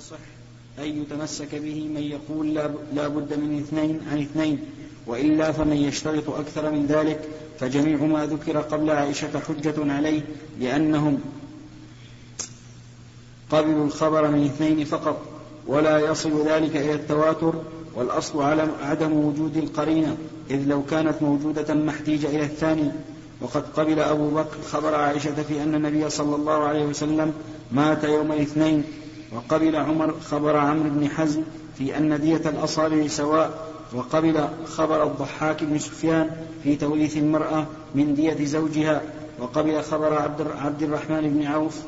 يصح أن يتمسك به من يقول لا بد من اثنين عن اثنين. وإلا فمن يشترط أكثر من ذلك فجميع ما ذكر قبل عائشة حجة عليه لأنهم قبلوا الخبر من اثنين فقط ولا يصل ذلك إلى التواتر والأصل عدم وجود القرينة إذ لو كانت موجودة ما احتيج إلى الثاني. وقد قبل أبو بكر خبر عائشة في أن النبي صلى الله عليه وسلم مات يوم الاثنين. وقبل عمر خبر عمرو بن حزم في أن دية الأصابع سواء وقبل خبر الضحاك بن سفيان في توريث المرأة من دية زوجها وقبل خبر عبد الرحمن بن عوف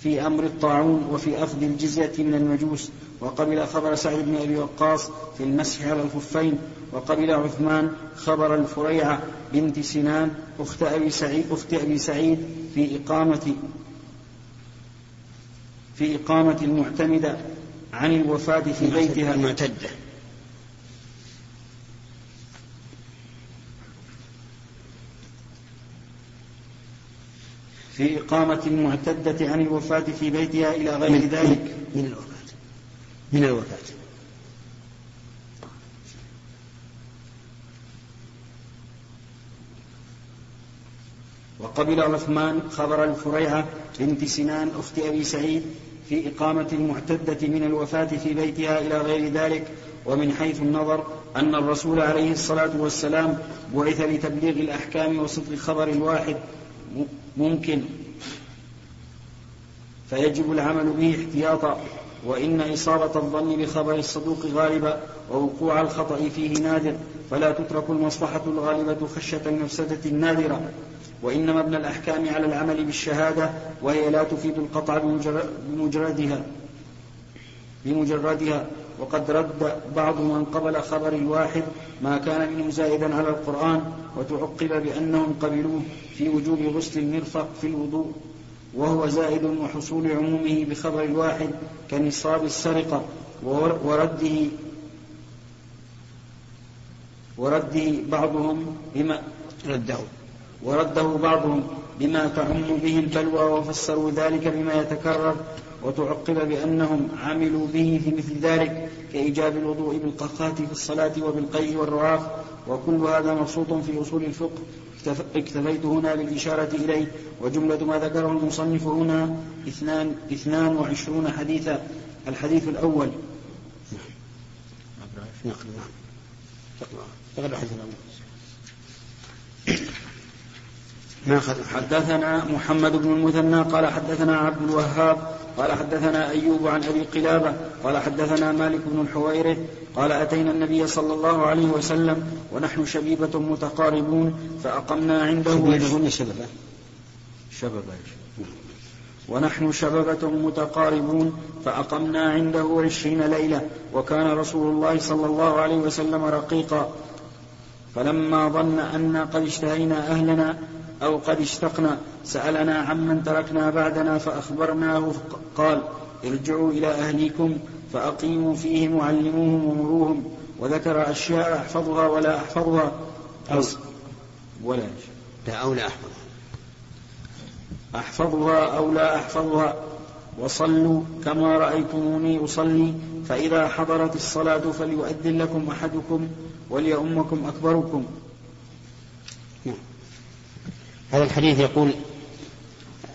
في أمر الطاعون وفي أخذ الجزية من المجوس وقبل خبر سعد بن أبي وقاص في المسح على الخفين وقبل عثمان خبر الفريعة بنت سنان أخت أبي سعيد, أخت أبي سعيد في إقامة في إقامة المعتمدة عن الوفاة في بيتها. المعتدة في إقامة المعتدة عن الوفاة في بيتها إلى غير من ذلك. من الوفاة. من الوفاة. وقبل عثمان خبر الفريعة بنت سنان أخت أبي سعيد في إقامة المعتدة من الوفاة في بيتها إلى غير ذلك ومن حيث النظر أن الرسول عليه الصلاة والسلام بعث لتبليغ الأحكام وصدق الخبر الواحد ممكن. فيجب العمل به احتياطا وإن إصابة الظن بخبر الصدوق غالبة ووقوع الخطأ فيه نادر فلا تترك المصلحة الغالبة خشية المفسدة النادرة. وإن مبنى الأحكام على العمل بالشهادة وهي لا تفيد القطع بمجردها. بمجردها. وقد رد بعض من قبل خبر الواحد ما كان منه زائدا على القرآن وتعقب بأنهم قبلوه في وجوب غسل المرفق في الوضوء وهو زائد وحصول عمومه بخبر الواحد كنصاب السرقة ورده ورده بعضهم بما رده. ورده بعضهم بما تعم به البلوى وفسروا ذلك بما يتكرر وتعقب بأنهم عملوا به في مثل ذلك كإيجاب الوضوء بالقخات في الصلاة وبالقيء والرعاف. وكل هذا مبسوط في أصول الفقه. اكتفيت هنا بالإشارة إليه. وجملة ما ذكره المصنف هنا اثنان, اثنان وعشرون حديثا. الحديث الأول. ما حدثنا محمد بن المثنى قال حدثنا عبد الوهاب قال حدثنا أيوب عن أبي قلابة قال حدثنا مالك بن الحويرث قال أتينا النبي صلى الله عليه وسلم ونحن شبيبة متقاربون فأقمنا عنده شبيبة شببة شببة ونحن شببة متقاربون فأقمنا عنده عشرين ليلة وكان رسول الله صلى الله عليه وسلم رقيقا. فلما ظن أنا قد اشتهينا أهلنا أو قد اشتقنا سألنا عمن تركنا بعدنا فأخبرناه قال ارجعوا إلى أهليكم فأقيموا فيهم وعلموهم ومروهم وذكر أشياء أحفظها ولا أحفظها. أو ولا لا أو لا أحفظها. أحفظها أو لا أحفظها. وصلوا كما رأيتموني أصلي فإذا حضرت الصلاة فليؤذن لكم أحدكم وليؤمكم أكبركم. هذا الحديث يقول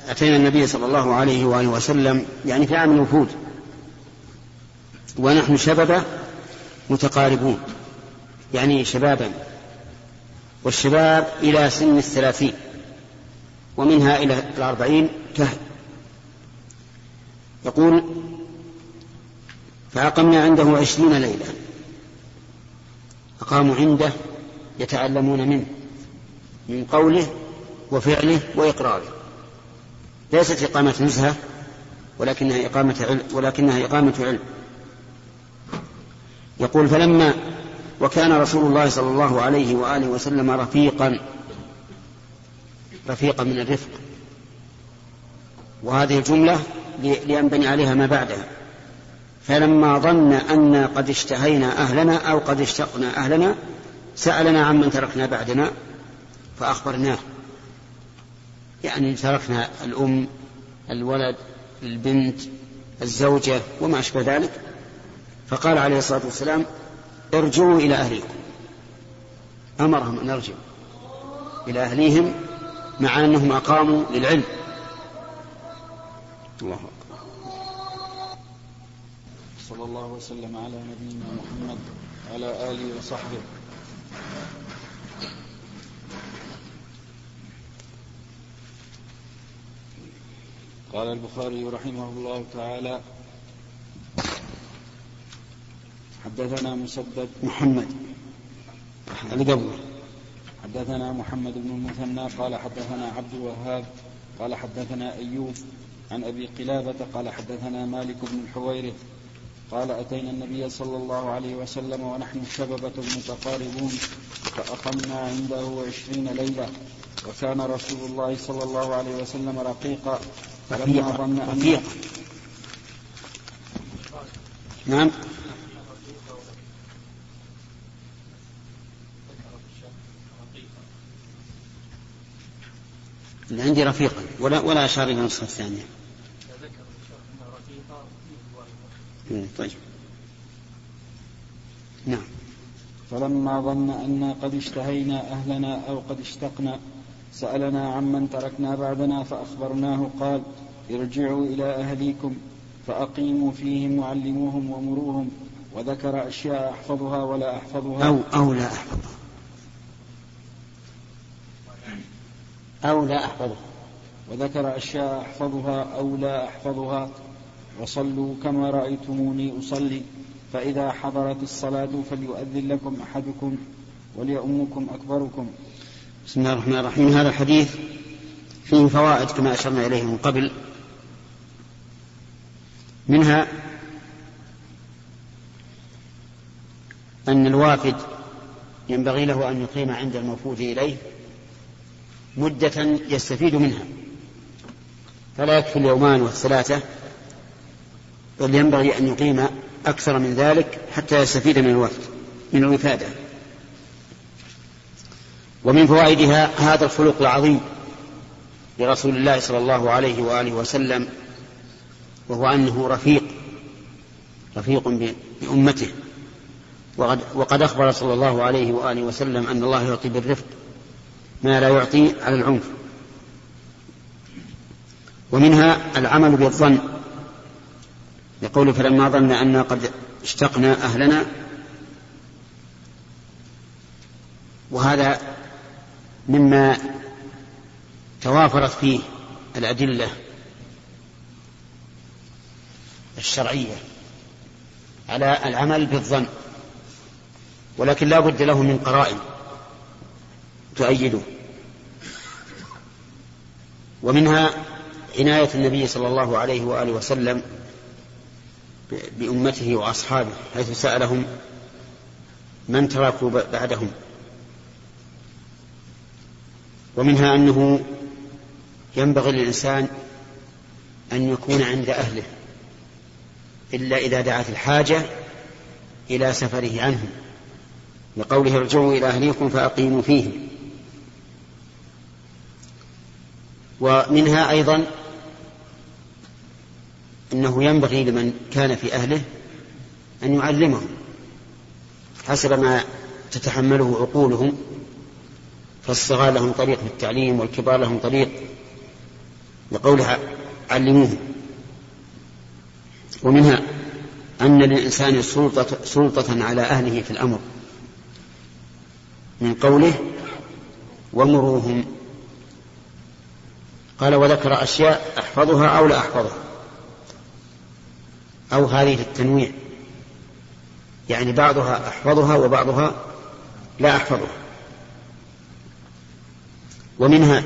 أتينا النبي صلى الله عليه وآله وسلم يعني في عام الوفود ونحن شبابا متقاربون يعني شبابا والشباب إلى سن الثلاثين ومنها إلى الأربعين كهل يقول فأقمنا عنده عشرين ليلة أقاموا عنده يتعلمون منه من قوله وفعله وإقراره. ليست إقامة نزهة ولكنها إقامة علم ولكنها إقامة علم. يقول فلما وكان رسول الله صلى الله عليه وآله وسلم رفيقا رفيقا من الرفق. وهذه الجملة لينبني عليها ما بعدها. فلما ظن أن قد اشتهينا أهلنا أو قد اشتقنا أهلنا سألنا عمن تركنا بعدنا فأخبرناه. يعني تركنا الأم الولد البنت الزوجة وما أشبه ذلك. فقال عليه الصلاة والسلام ارجعوا إلى أهليكم. أمرهم أن يرجعوا إلى أهليهم مع أنهم أقاموا للعلم. الله أكبر. صلى الله وسلم على نبينا محمد وعلى آله وصحبه. قال البخاري رحمه الله تعالى حدثنا مسدد محمد. اللي قبله حدثنا محمد بن المثنى قال حدثنا عبد الوهاب قال حدثنا أيوب عن أبي قلابة قال حدثنا مالك بن الحويرث قال أتينا النبي صلى الله عليه وسلم ونحن شببة متقاربون فأقمنا عنده عشرين ليلة وكان رسول الله صلى الله عليه وسلم رقيقا. ظن أن نعم. عندي رفيقا ولا ولا أشار إلى النسخة الثانية. طيب. نعم. فلما ظن أنا قد اشتهينا أهلنا أو قد اشتقنا سألنا عمن تركنا بعدنا فأخبرناه قال ارجعوا إلى أهليكم فأقيموا فيهم وعلموهم ومروهم وذكر أشياء أحفظها ولا أحفظها. أو أو لا أحفظها. أو لا أحفظها. وذكر أشياء أحفظها أو لا أحفظها وصلوا كما رأيتموني أصلي فإذا حضرت الصلاة فليؤذن لكم أحدكم وليؤمكم أكبركم. بسم الله الرحمن الرحيم. هذا الحديث فيه فوائد كما أشرنا إليه من قبل. منها أن الوافد ينبغي له أن يقيم عند الموفود إليه مدة يستفيد منها. فلا يكفي اليومان والثلاثة بل ينبغي أن يقيم أكثر من ذلك حتى يستفيد من الوفد من الوفادة. ومن فوائدها هذا الخلق العظيم لرسول الله صلى الله عليه وآله وسلم وهو أنه رفيق رفيق بأمته. وقد, وقد أخبر صلى الله عليه وآله وسلم أن الله يعطي بالرفق ما لا يعطي على العنف. ومنها العمل بالظن يقول فلما ظن أن قد اشتقنا أهلنا وهذا مما توافرت فيه الأدلة الشرعية على العمل بالظن ولكن لا بد له من قرائن تؤيده. ومنها عناية النبي صلى الله عليه وآله وسلم بأمته وأصحابه حيث سألهم من تركوا بعدهم. ومنها أنه ينبغي للإنسان أن يكون عند أهله إلا إذا دعت الحاجة إلى سفره عنهم لقوله ارجعوا إلى أهليكم فأقيموا فيهم. ومنها أيضا أنه ينبغي لمن كان في أهله أن يعلمهم حسب ما تتحمله عقولهم فالصغار لهم طريق في التعليم والكبار لهم طريق لقولها علموهم. ومنها أن للإنسان سلطة, سلطة على أهله في الأمر. من قوله ومروهم. قال وذكر أشياء أحفظها أو لا أحفظها. أو هذه التنويع. يعني بعضها أحفظها وبعضها لا أحفظها. ومنها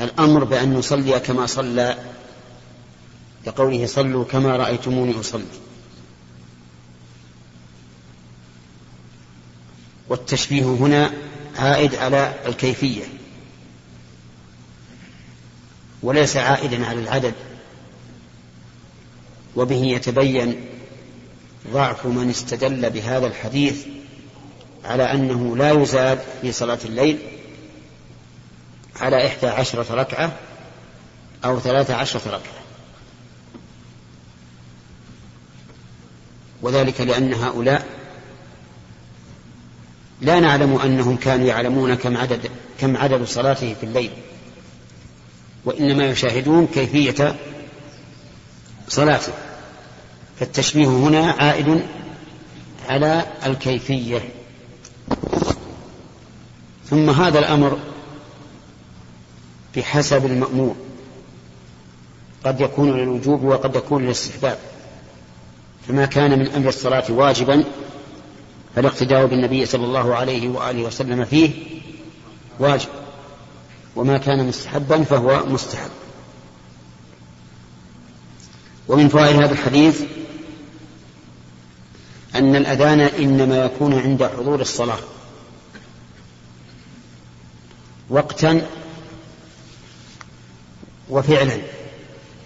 الأمر بأن نصلي كما صلى لقوله صلوا كما رأيتموني أصلي. والتشبيه هنا عائد على الكيفية وليس عائدا على العدد. وبه يتبين ضعف من استدل بهذا الحديث على أنه لا يزاد في صلاة الليل على إحدى عشرة ركعة أو ثلاث عشرة ركعة. وذلك لأن هؤلاء لا نعلم أنهم كانوا يعلمون كم عدد كم عدد صلاته في الليل وإنما يشاهدون كيفية صلاته. فالتشبيه هنا عائد على الكيفية. ثم هذا الأمر بحسب المأمور. قد يكون للوجوب وقد يكون للاستحباب. فما كان من أمر الصلاة واجبا فالاقتداء بالنبي صلى الله عليه وآله وسلم فيه واجب. وما كان مستحبا فهو مستحب. ومن فوائد هذا الحديث أن الأذان إنما يكون عند حضور الصلاة. وقتا وفعلا.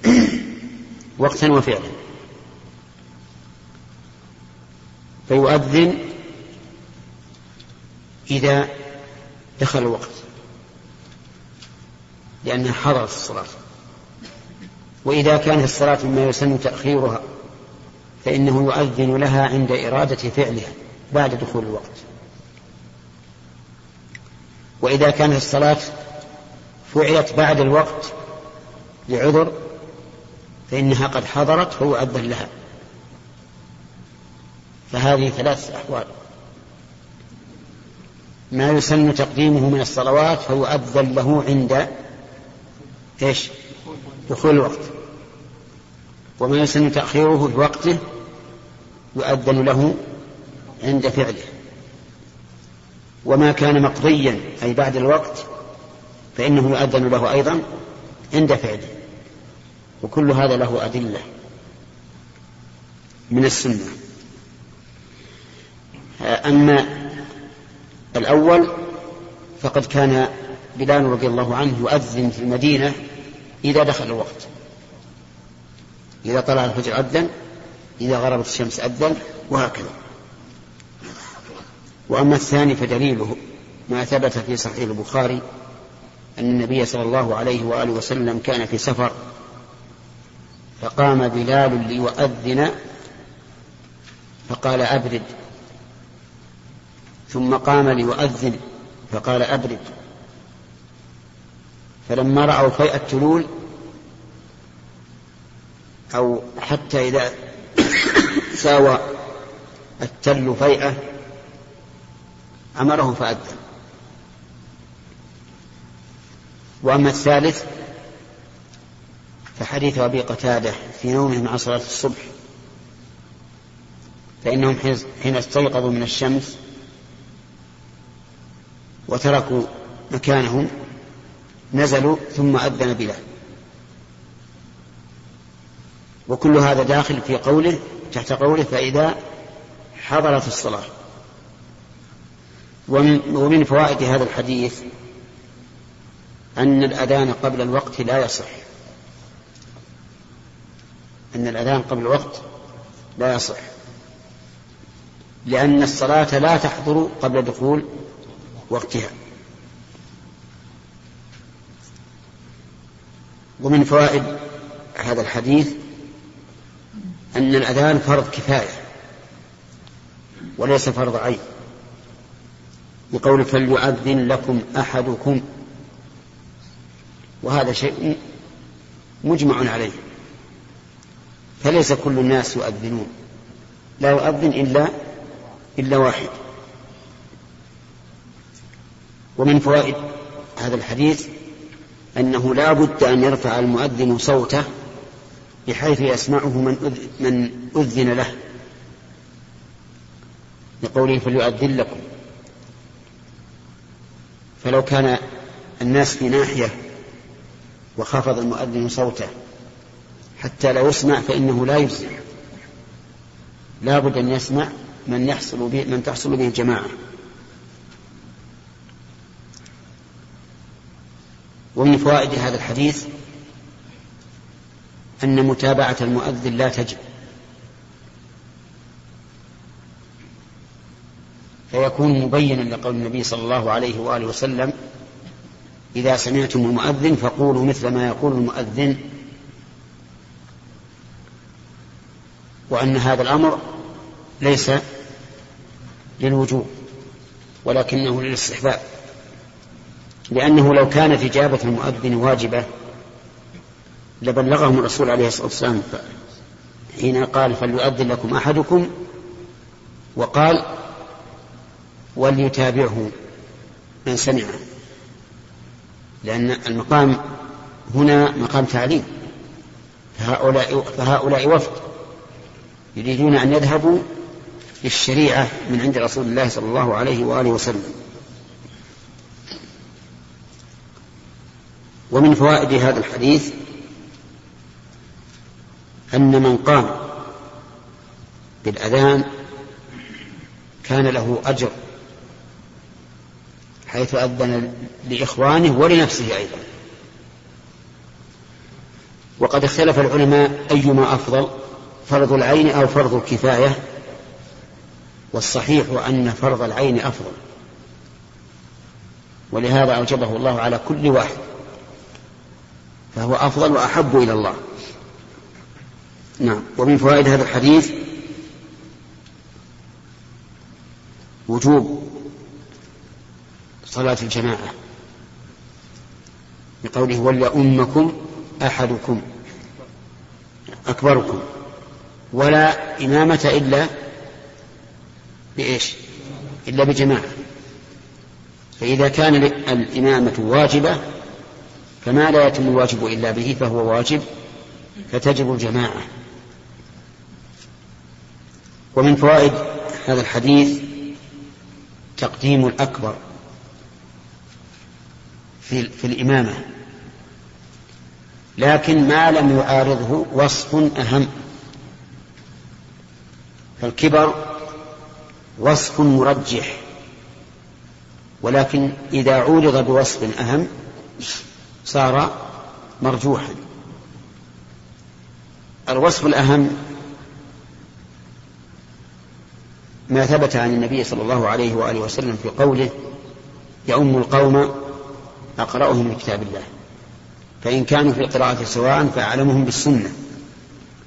وقتا وفعلا. فيؤذن إذا دخل الوقت. لأنها حضرت الصلاة. وإذا كانت الصلاة مما يسن تأخيرها. فإنه يؤذن لها عند إرادة فعلها بعد دخول الوقت. وإذا كانت الصلاة فعلت بعد الوقت لعذر فإنها قد حضرت فيؤذن لها. فهذه ثلاث أحوال. ما يسن تقديمه من الصلوات فيؤذن له عند إيش؟ دخول الوقت. وما يسن تأخيره في وقته يؤذن له عند فعله. وما كان مقضيا أي بعد الوقت فإنه يؤذن له أيضا عند فعله. وكل هذا له أدلة من السنة. أما الأول فقد كان بلال رضي الله عنه يؤذن في المدينة إذا دخل الوقت. إذا طلع الفجر أذن إذا غربت الشمس أذن وهكذا. وأما الثاني فدليله ما ثبت في صحيح البخاري أن النبي صلى الله عليه وآله وسلم كان في سفر فقام بلال ليؤذن فقال أبرد. ثم قام ليؤذن فقال أبرد. فلما رأوا فيء التلول أو حتى إذا ساوى التل فيئة أمره فأذن وأما الثالث فحديث أبي قتادة في نومه مع صلاة الصبح فإنهم حين استيقظوا من الشمس وتركوا مكانهم نزلوا ثم أذن بلال وكل هذا داخل في قوله تحت قوله فإذا حضرت الصلاة. ومن, ومن فوائد هذا الحديث أن الأذان قبل الوقت لا يصح. أن الأذان قبل الوقت لا يصح. لأن الصلاة لا تحضر قبل دخول وقتها. ومن فوائد هذا الحديث أن الأذان فرض كفاية وليس فرض عين. بقول فليؤذن لكم أحدكم. وهذا شيء مجمع عليه. فليس كل الناس يؤذنون. لا يؤذن إلا إلا واحد. ومن فوائد هذا الحديث أنه لا بد أن يرفع المؤذن صوته بحيث يسمعه من من أذن له. لقوله فليؤذن لكم فلو كان الناس في ناحية وخفض المؤذن صوته حتى لا يسمع فإنه لا يجزع. لا بد أن يسمع من يحصل به من تحصل به الجماعة ومن فوائد هذا الحديث أن متابعة المؤذن لا تجب. فيكون مبينا لقول النبي صلى الله عليه وآله وسلم إذا سمعتم المؤذن فقولوا مثل ما يقول المؤذن وأن هذا الأمر ليس للوجوب ولكنه للاستحباب لأنه لو كانت إجابة المؤذن واجبة لبلغهم الرسول عليه الصلاة والسلام حين قال فليؤذن لكم أحدكم وقال وليتابعه من سمعه. لأن المقام هنا مقام تعليم. فهؤلاء, فهؤلاء وفد. يريدون أن يذهبوا للشريعة من عند رسول الله صلى الله عليه وآله وسلم. ومن فوائد هذا الحديث أن من قام بالأذان كان له أجر حيث أذن لإخوانه ولنفسه أيضا. وقد اختلف العلماء أيما أفضل فرض العين أو فرض الكفاية والصحيح أن فرض العين أفضل. ولهذا أوجبه الله على كل واحد فهو أفضل وأحب إلى الله. نعم. ومن فوائد هذا الحديث وجوب صلاة الجماعة. بقوله وليؤمكم أحدكم أكبركم ولا إمامة إلا بإيش؟ إلا بجماعة. فإذا كان الإمامة واجبة فما لا يتم الواجب إلا به فهو واجب فتجب الجماعة. ومن فوائد هذا الحديث تقديم الأكبر في, في الإمامة. لكن ما لم يعارضه وصف أهم. فالكبر وصف مرجح. ولكن إذا عورض بوصف أهم صار مرجوحا. الوصف الأهم ما ثبت عن النبي صلى الله عليه وآله وسلم في قوله يؤم القوم أقرأهم لكتاب الله. فإن كانوا في القراءة سواء فأعلمهم بالسنة.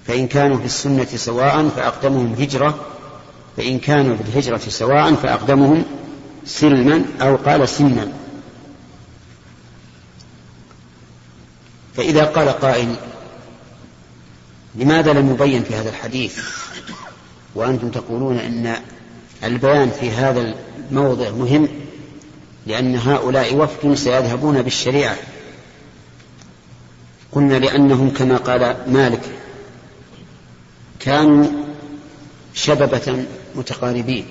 فإن كانوا في السنة سواء فأقدمهم هجرة. فإن كانوا في الهجرة سواء فأقدمهم سلما أو قال سنا. فإذا قال قائل لماذا لم يبين في هذا الحديث وأنتم تقولون أن البيان في هذا الموضع مهم لأن هؤلاء وفد سيذهبون بالشريعة. قلنا لأنهم كما قال مالك كانوا شببة متقاربين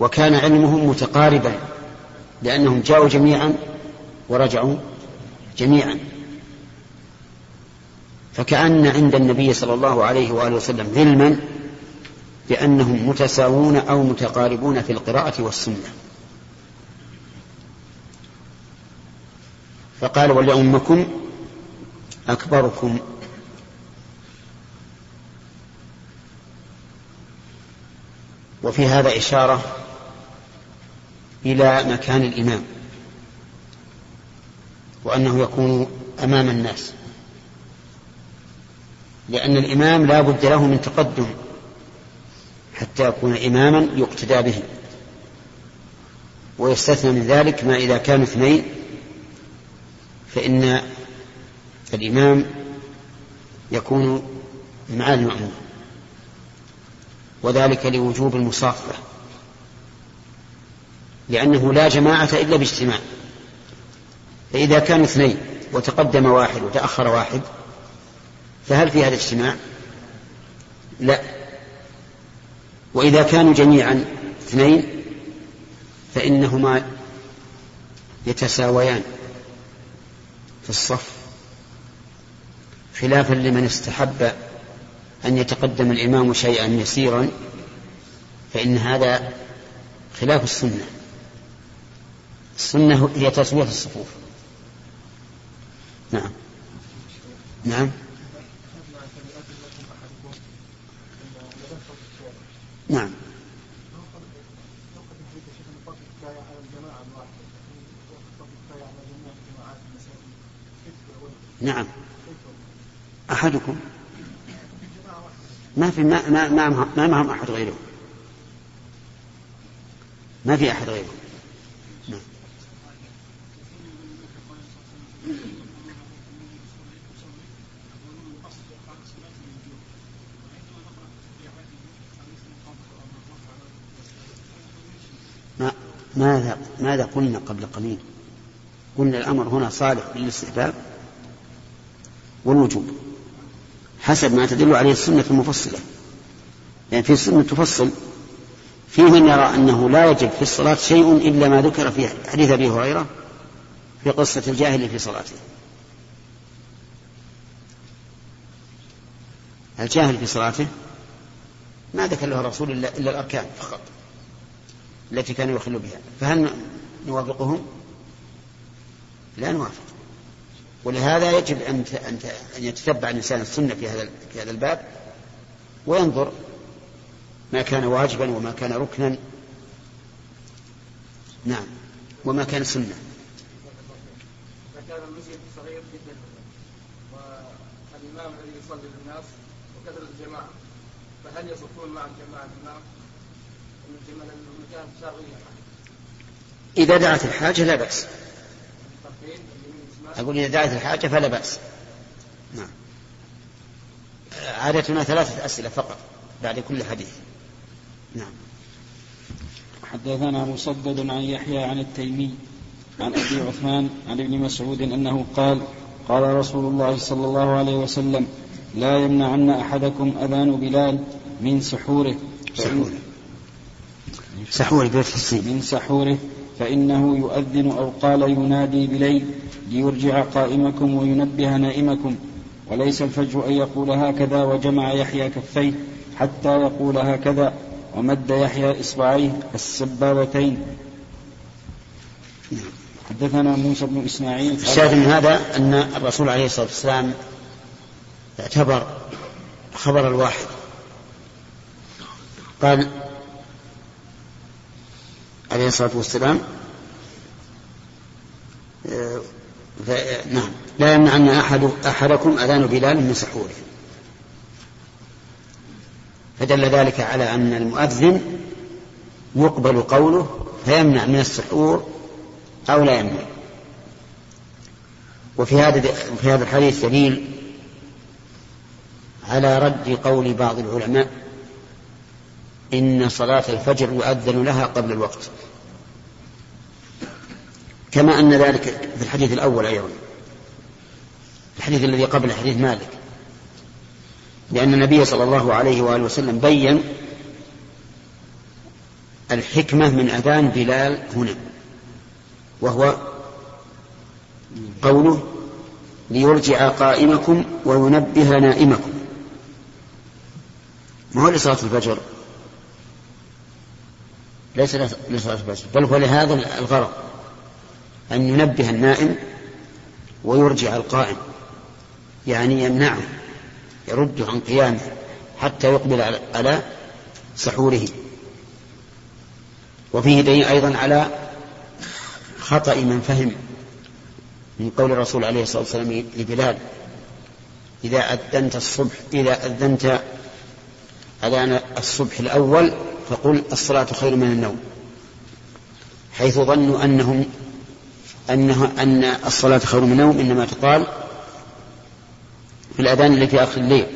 وكان علمهم متقاربا لأنهم جاءوا جميعا ورجعوا جميعا. فكأن عند النبي صلى الله عليه وآله وسلم علما بأنهم متساوون أو متقاربون في القراءة والسنة. فقال ولأمكم أكبركم. وفي هذا إشارة إلى مكان الإمام وأنه يكون أمام الناس. لأن الإمام لا بد له من تقدم حتى يكون إماما يقتدى به. ويستثنى من ذلك ما إذا كانوا اثنين فإن الإمام يكون مع المأمون وذلك لوجوب المصافة لأنه لا جماعة إلا باجتماع. فإذا كانوا اثنين وتقدم واحد وتأخر واحد فهل في هذا اجتماع؟ لا. وإذا كانوا جميعا اثنين فإنهما يتساويان في الصف خلافا لمن استحب أن يتقدم الإمام شيئا يسيرا فإن هذا خلاف السنة. السنة هي تسوية الصفوف. نعم. نعم. نعم. نعم. أحدكم. ما في ما ما ما, ما معهم أحد غيرهم ما في أحد غيرهم ماذا ماذا قلنا قبل قليل؟ قلنا الأمر هنا صالح للاستحباب والوجوب حسب ما تدل عليه السنة المفصلة. يعني في السنة تفصل في من يرى أنه لا يجب في الصلاة شيء إلا ما ذكر في حديث أبي هريرة في قصة الجاهل في صلاته. الجاهل في صلاته ما ذكر له الرسول إلا, إلا الأركان فقط. التي كان يخل بها. فهل نوافقهم؟ لا نوافق. ولهذا يجب أن أن يتتبع الإنسان السنة في هذا في هذا الباب وينظر ما كان واجبا وما كان ركنا. نعم. وما كان سنة. كان المسجد صغير جدا والإمام الذي يصلي للناس وكثرة الجماعة فهل يصفون مع الجماعة الإمام؟ إذا دعت الحاجة لا بأس. أقول إذا دعت الحاجة فلا بأس. نعم. عادتنا ثلاثة أسئلة فقط بعد كل حديث. نعم. حدثنا مسدد عن يحيى عن التيمي عن أبي عثمان عن ابن مسعود أنه قال قال رسول الله صلى الله عليه وسلم لا يمنعن أحدكم أذان بلال من سحوره. سحوره. سحوره من سحوره فإنه يؤذن أو قال ينادي بليل ليرجع قائمكم وينبه نائمكم. وليس الفجر أن يقول هكذا وجمع يحيى كفيه حتى يقول هكذا ومد يحيى إصبعيه السبابتين. حدثنا موسى بن إسماعيل الشاهد من هذا أن الرسول عليه الصلاة والسلام اعتبر خبر الواحد. قال عليه الصلاة والسلام نعم. لا يمنعن أحد أحدكم أذان بلال من سحوره. فدل ذلك على أن المؤذن يقبل قوله فيمنع من السحور أو لا يمنع. وفي هذا في هذا الحديث دليل على رد قول بعض العلماء إن صلاة الفجر يؤذن لها قبل الوقت. كما أن ذلك في الحديث الأول أيضا. الحديث الذي قبل حديث مالك. لأن النبي صلى الله عليه وآله وسلم بين الحكمة من أذان بلال هنا. وهو قوله ليرجع قائمكم وينبه نائمكم. ما هو لصلاة الفجر؟ ليس لصلاة الفجر بل هو لهذا الغرض أن ينبه النائم ويرجع القائم يعني يمنعه يرده عن قيامه حتى يقبل على سحوره. وفيه دليل أيضا على خطأ من فهم من قول الرسول عليه الصلاة والسلام لبلال إذا أذنت الصبح إذا أذنت أذان الصبح الأول فقل الصلاة خير من النوم حيث ظنوا أنهم أنه أن الصلاة خير من النوم إنما تقال في الأذان اللي في آخر الليل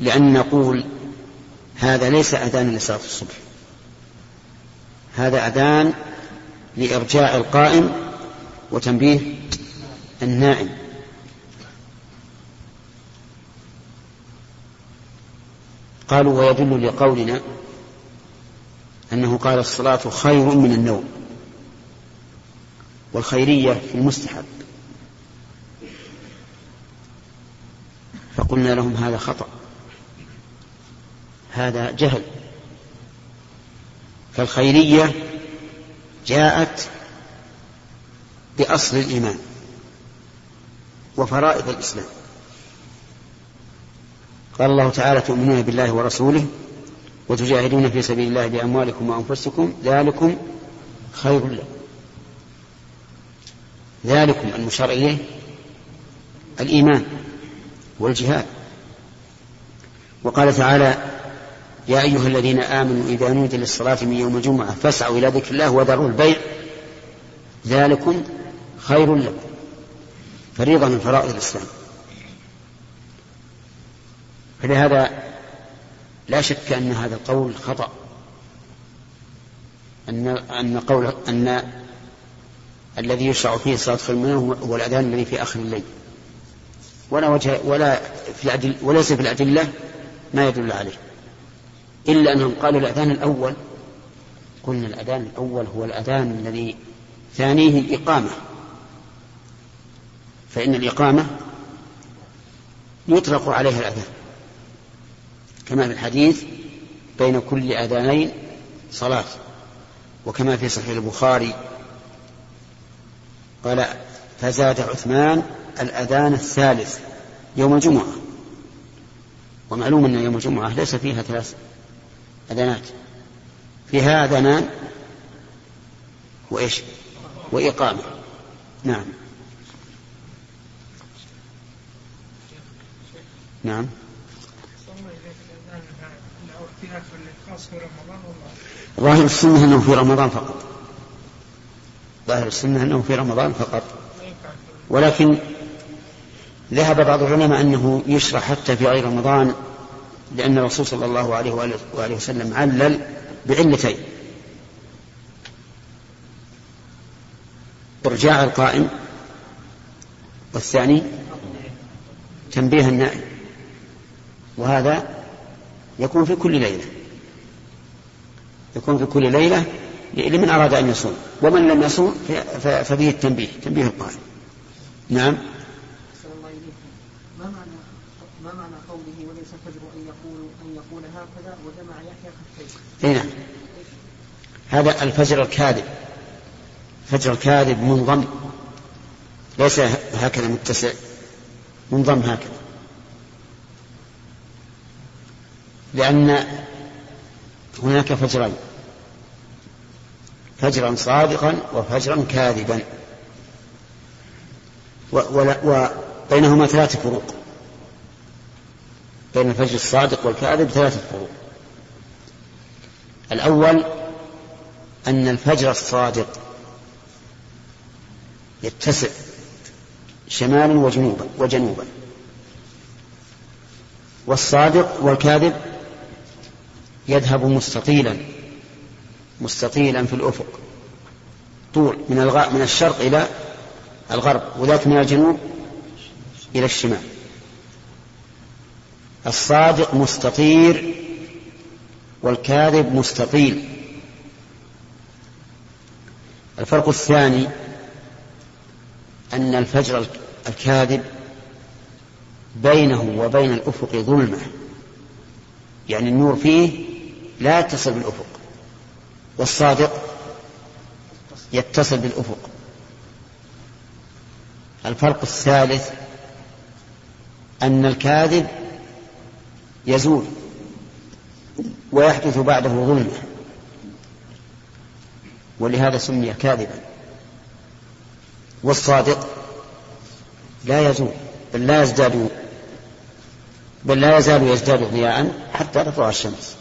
لأن نقول هذا ليس أذان لصلاة الصبح هذا أذان لإرجاع القائم وتنبيه النائم. قالوا ويدل لقولنا أنه قال الصلاة خير من النوم والخيرية في المستحب. فقلنا لهم هذا خطأ هذا جهل. فالخيرية جاءت بأصل الإيمان وفرائض الإسلام. قال الله تعالى تؤمنون بالله ورسوله وتجاهدون في سبيل الله بأموالكم وأنفسكم ذلكم خير لكم. ذلكم المشار إليه الإيمان والجهاد. وقال تعالى يا أيها الذين آمنوا إذا نودي للصلاة من يوم الجمعة فاسعوا إلى ذكر الله وذروا البيع ذلكم خير لكم. فريضة من فرائض الإسلام. فلهذا لا شك أن هذا القول خطأ. أن أن قول أن الذي يشرع فيه صلاة خير منه هو الأذان الذي في آخر الليل. ولا وجه ولا في الأدل وليس في الأدلة ما يدل عليه. إلا أنهم قالوا الأذان الأول. قلنا الأذان الأول هو الأذان الذي ثانية الإقامة. فإن الإقامة يطلق عليها الأذان. كما في الحديث بين كل أذانين صلاة وكما في صحيح البخاري قال فزاد عثمان الأذان الثالث يوم الجمعة. ومعلوم أن يوم الجمعة ليس فيها ثلاث أذانات. فيها أذانان وإيش؟ وإقامة. نعم. نعم. ظاهر السنة أنه في رمضان فقط. ظاهر السنة أنه في رمضان فقط. ولكن ذهب بعض العلماء أنه يشرع حتى في غير رمضان لأن الرسول صلى الله عليه وآله وسلم علل بعلتين. إرجاع القائم والثاني تنبيه النائم. وهذا يكون في كل ليلة. يكون في كل ليلة لمن أراد أن يصوم ومن لم يصوم ففيه التنبيه تنبيه القائم نعم ما معنى ما معنى قوله وليس الفجر أن يقول أن يقول هكذا وجمع يحيى. اي نعم. هذا الفجر الكاذب. الفجر الكاذب منضم ليس هكذا متسع منضم هكذا. لأن هناك فجرين. فجرا صادقا وفجرا كاذبا. وبينهما ثلاث فروق. بين الفجر الصادق والكاذب ثلاثة فروق. الأول أن الفجر الصادق يتسع شمالا وجنوبا وجنوبا. والصادق والكاذب يذهب مستطيلا مستطيلا في الأفق. طول من الغاء من الشرق إلى الغرب وذاك من الجنوب إلى الشمال. الصادق مستطير والكاذب مستطيل. الفرق الثاني أن الفجر الكاذب بينه وبين الأفق ظلمة. يعني النور فيه لا يتصل بالأفق. والصادق يتصل بالأفق. الفرق الثالث أن الكاذب يزول ويحدث بعده ظلمة ولهذا سمي كاذبا. والصادق لا يزول بل لا يزداد بل لا يزال يزداد ضياء حتى تطلع الشمس.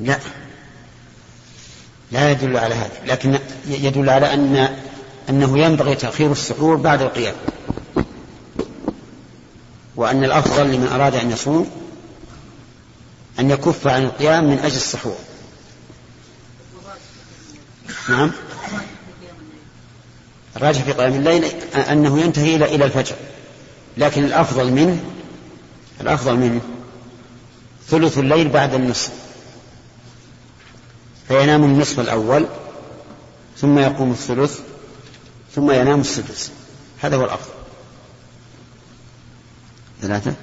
لا. لا يدل على هذا. لكن يدل على أن أنه ينبغي تأخير السحور بعد القيام. وأن الأفضل لمن أراد أن يصوم أن يكف عن القيام من أجل السحور. نعم. الراجح في قيام الليل أنه ينتهي إلى الفجر. لكن الأفضل منه الأفضل منه ثلث الليل بعد النصف. فينام النصف الأول ثم يقوم الثلث ثم ينام السدس. هذا هو الأفضل. ثلاثة؟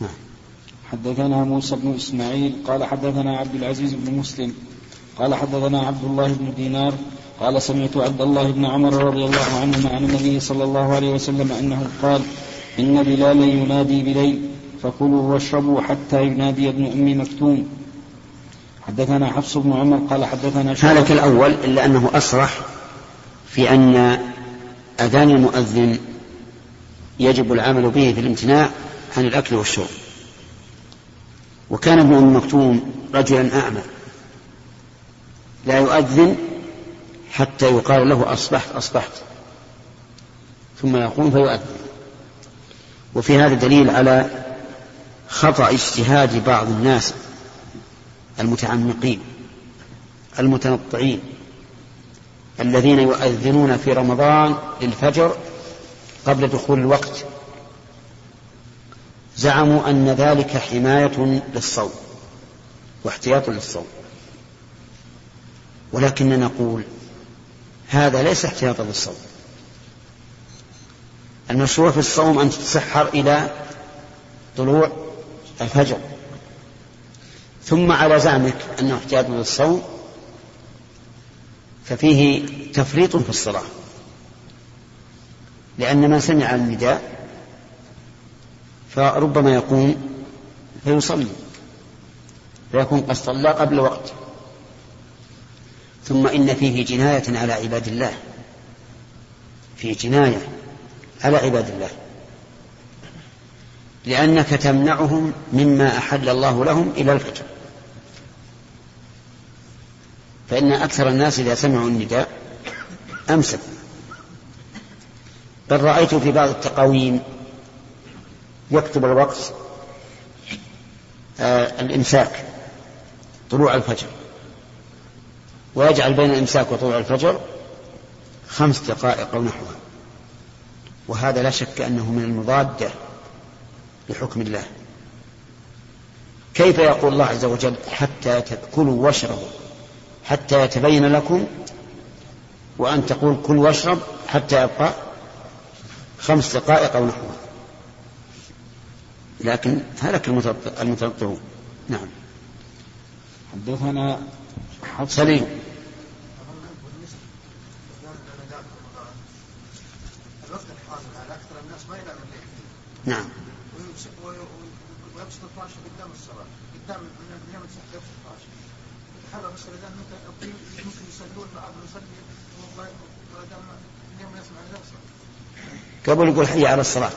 نعم. حدثنا موسى بن إسماعيل قال حدثنا عبد العزيز بن مسلم قال حدثنا عبد الله بن دينار قال سمعت عبد الله بن عمر رضي الله عنهما عن النبي صلى الله عليه وسلم أنه قال إن بلالا ينادي بليل فكلوا واشربوا حتى ينادي ابن أم مكتوم. حدثنا حفص بن عمر قال حدثنا هذا كالأول إلا أنه أصرح في أن أذان المؤذن يجب العمل به في الامتناع عن الأكل والشرب. وكان ابن أم مكتوم رجلا أعمى. لا يؤذن حتى يقال له أصبحت أصبحت. ثم يقوم فيؤذن. وفي هذا دليل على خطأ اجتهاد بعض الناس المتعمقين المتنطعين الذين يؤذنون في رمضان للفجر قبل دخول الوقت. زعموا أن ذلك حماية للصوم واحتياط للصوم. ولكننا نقول هذا ليس احتياطا للصوم. المشروع في الصوم أن تتسحر إلى طلوع الفجر. ثم على زعمك أنه احتياط للصوم ففيه تفريط في الصلاة. لأن من سمع النداء فربما يقوم فيصلي فيكون قد صلى قبل وقت ثم إن فيه جناية على عباد الله فيه جناية على عباد الله. لأنك تمنعهم مما أحل الله لهم إلى الفجر. فإن أكثر الناس إذا سمعوا النداء أمسكوا بل رأيت في بعض التقاويم يكتب الوقت آه الإمساك طلوع الفجر. ويجعل بين الإمساك وطلوع الفجر خمس دقائق أو نحوها. وهذا لا شك أنه من المضادة لحكم الله. كيف يقول الله عز وجل حتى تأكلوا واشربوا؟ حتى يتبين لكم وأن تقول كل واشرب حتى يبقى خمس دقائق أو نحوها لكن هلك المتنطعون نعم. حدثنا سليم. نعم ويبسط الفراش قدام الصلاة قدام من يوم السحر يبسط الفراش يتحرى مسألة إذا ممكن ممكن يصلون بعض يصلي من يوم يسمع الأقصى قبل يقول حي على الصلاة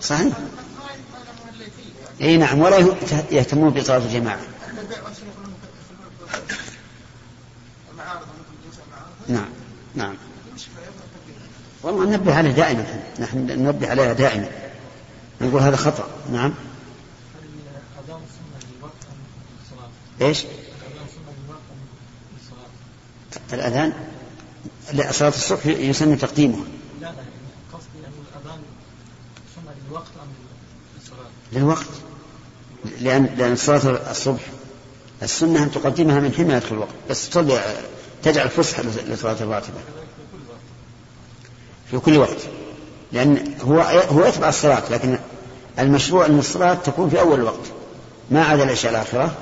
صحيح؟ إي نعم ولا يهتمون بصلاة الجماعة. نعم نعم. والله ننبه عليه دائما نحن ننبه عليها دائما. نقول هذا خطأ نعم. إيش؟ الأذان؟ لا صلاة الصبح يسن تقديمه لا لا قصدي أن الأذان سنة للوقت أم للصلاة؟ للوقت. لأن لأن صلاة الصبح السنة أن تقدمها من حين يدخل الوقت. بس تصلي تجعل فسحة لصلاة الراتبة. في كل وقت. لأن هو هو يتبع الصلاة لكن المشروع أن الصلاة تكون في أول الوقت. ما عدا العشاء الآخرة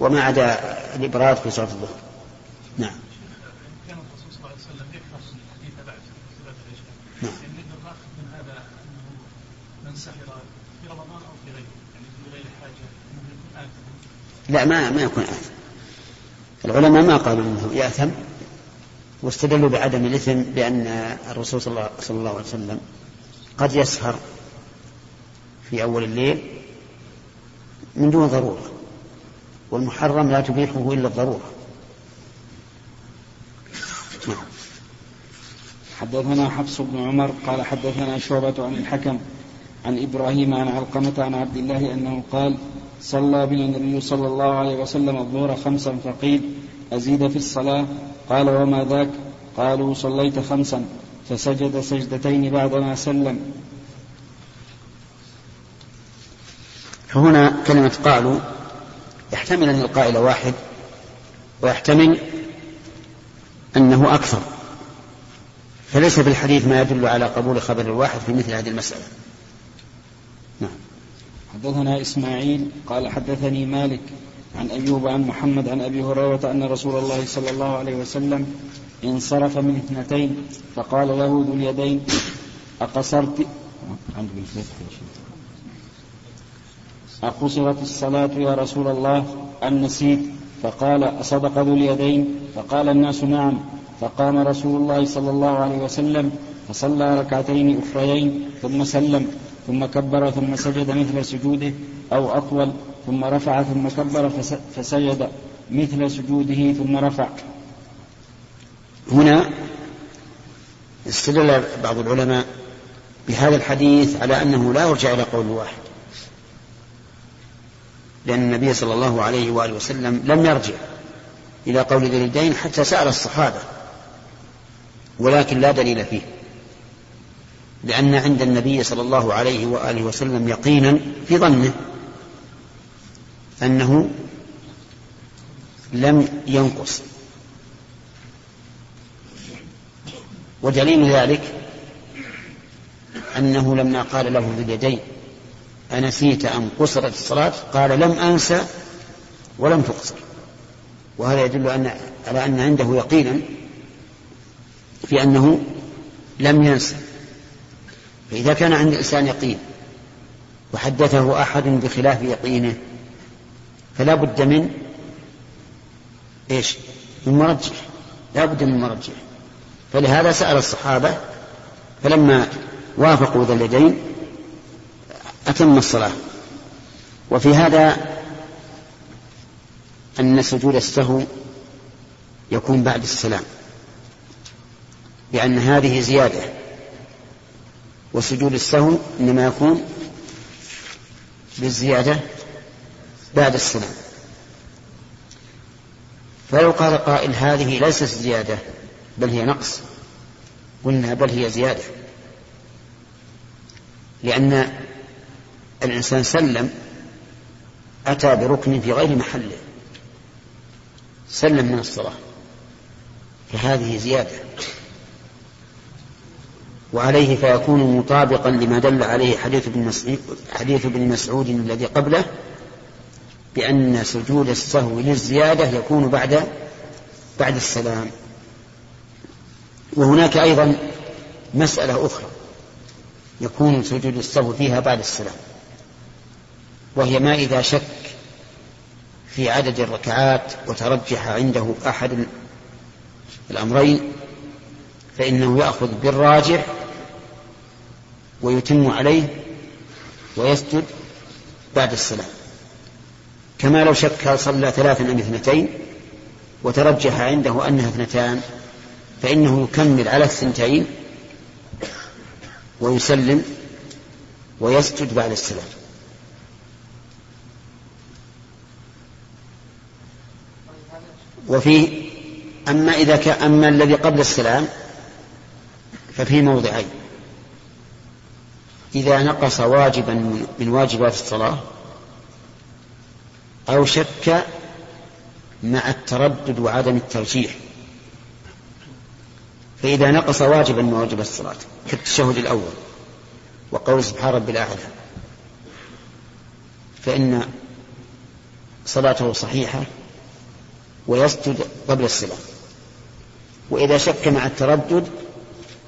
وما عدا الإبراد في صلاة الظهر نعم كان الرسول صلى الله عليه وسلم يكره الحديث بعد صلاة العشاء نعم. يعني نؤخذ من هذا انه من سحر في رمضان أو في غيره يعني في غير حاجة انه يكون آثما لا ما ما يكون آثم. العلماء ما قالوا إنه يأثم واستدلوا بعدم الإثم بأن الرسول صلى الله, عليه وسلم قد يسهر في أول الليل من دون ضرورة والمحرم لا تبيحه إلا الضرورة. نعم. حدثنا حفص بن عمر قال حدثنا شعبة عن الحكم عن إبراهيم عن علقمة عن عبد الله أنه قال صلى بنا النبي صلى الله عليه وسلم الظهر خمسا فقيل أزيد في الصلاة؟ قال وما ذاك؟ قالوا صليت خمسا فسجد سجدتين بعدما سلم. فهنا كلمة قالوا يحتمل أن القائل واحد ويحتمل أنه أكثر. فليس في الحديث ما يدل على قبول خبر الواحد في مثل هذه المسألة. نعم. حدثنا إسماعيل قال حدثني مالك عن أيوب عن محمد عن أبي هريرة أن رسول الله صلى الله عليه وسلم انصرف من اثنتين فقال له ذو اليدين أقصرت. أقصرت الصلاة يا رسول الله؟ أم نسيت؟ فقال أصدق ذو اليدين؟ فقال الناس نعم. فقام رسول الله صلى الله عليه وسلم فصلى ركعتين أخريين ثم سلم. ثم كبر ثم سجد مثل سجوده أو أطول ثم رفع ثم كبر فسجد مثل سجوده ثم رفع. هنا استدل بعض العلماء بهذا الحديث على أنه لا يرجع إلى قول واحد. لأن النبي صلى الله عليه وآله وسلم لم يرجع إلى قول ذي اليدين حتى سأل الصحابة ولكن لا دليل فيه. لأن عند النبي صلى الله عليه وآله وسلم يقينا في ظنه أنه لم ينقص. ودليل ذلك أنه لما قال له ذو اليدين أنسيت أم قصرت الصلاة؟ قال لم أنسى ولم تقصر. وهذا يدل أن على أن عنده يقينا في أنه لم ينسى. فإذا كان عند الإنسان يقين وحدثه أحد بخلاف يقينه فلا بد من إيش؟ من مرجح لا بد من مرجح فلهذا سأل الصحابة فلما وافقوا ذا اليدين أتم الصلاة. وفي هذا أن سجود السهو يكون بعد السلام لأن هذه زيادة. وسجود السهو إنما يكون بالزيادة بعد السلام فلو قال قائل هذه ليست زيادة بل هي نقص. قلنا بل هي زيادة. لأن الإنسان سلم أتى بركن في غير محله. سلم من الصلاة. فهذه زيادة. وعليه فيكون مطابقا لما دل عليه حديث ابن مسعود, حديث ابن مسعود الذي قبله بأن سجود السهو للزيادة يكون بعد بعد السلام. وهناك أيضا مسألة أخرى يكون سجود السهو فيها بعد السلام وهي ما إذا شك في عدد الركعات وترجح عنده أحد الأمرين فإنه يأخذ بالراجح ويتم عليه ويسجد بعد السلام. كما لو شك هل صلى ثلاثا أم اثنتين وترجح عنده أنها اثنتان فإنه يكمل على الثنتين ويسلم ويسجد بعد السلام. وفي أما إذا كان أما الذي قبل السلام ففي موضعين. إذا نقص واجبا من واجبات الصلاة أو شك مع التردد وعدم الترجيح. فإذا نقص واجبا من واجبات الصلاة كالتشهد الأول وقول سبحان رب الأعلى فإن صلاته صحيحة ويسجد قبل السلام وإذا شك مع التردد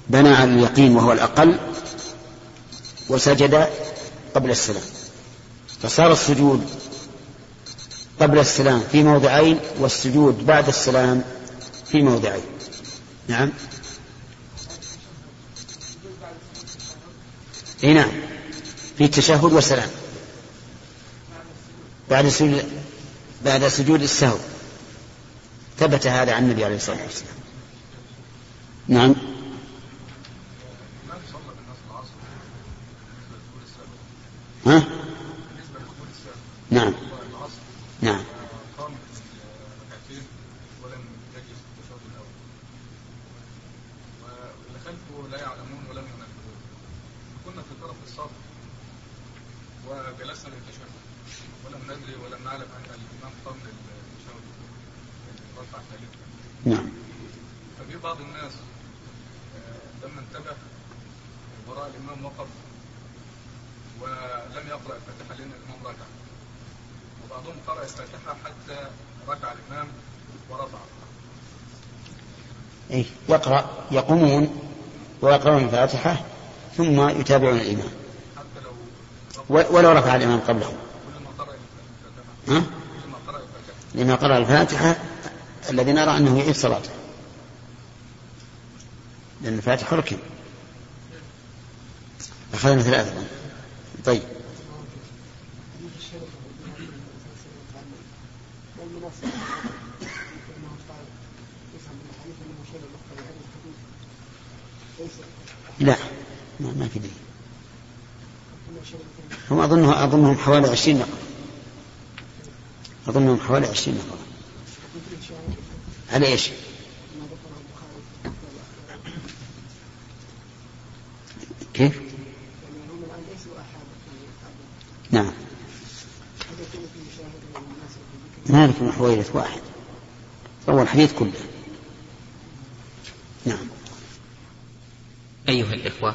بنى على اليقين وهو الأقل وسجد قبل السلام. فصار السجود قبل السلام في موضعين والسجود بعد السلام في موضعين. نعم. اي نعم. في تشهد وسلام. بعد سجود بعد سجود السهو. ثبت هذا عن النبي عليه الصلاة والسلام. نعم. ها؟ نعم لا يعلمون ولم ينبهون كنا في طرف الصف وجلسنا للتشهد ولم ندري ولم نعلم ان الامام قام للتشهد رفع ثالثا نعم ففي بعض الناس آه، لما انتبه وراء الامام وقف ولم يقرا الفاتحه لأن الامام ركع وبعضهم قرا الفاتحه حتى ركع الامام ورفع إيه يقرأ يقومون ويقرؤون الفاتحة ثم يتابعون الإمام ولو رفع الإمام قبلهم. ها؟ لما قرأ الفاتحة الذي نرى أنه يعيد صلاته. لأن الفاتحة ركن. أخذنا ثلاثة. طيب. لا. ما, ما في دليل. هم أظنه أظنهم حوالي عشرين نقل أظنهم حوالي عشرين نقل على إيش؟ كيف؟ نعم. مالك بن حويرث واحد. روى الحديث كله نعم أيها الإخوة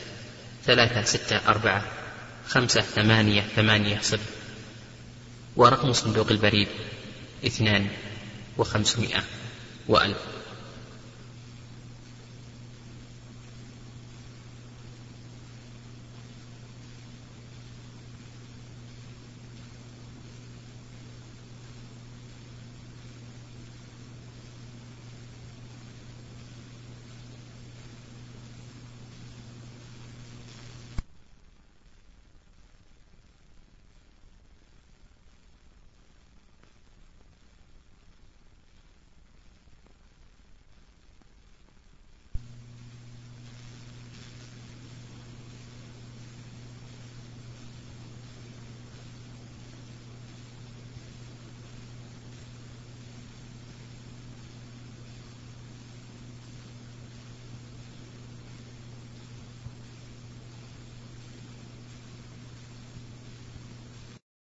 ثلاثة ستة أربعة خمسة ثمانية ثمانية صفر. ورقم صندوق البريد اثنان وخمسمائة وألف.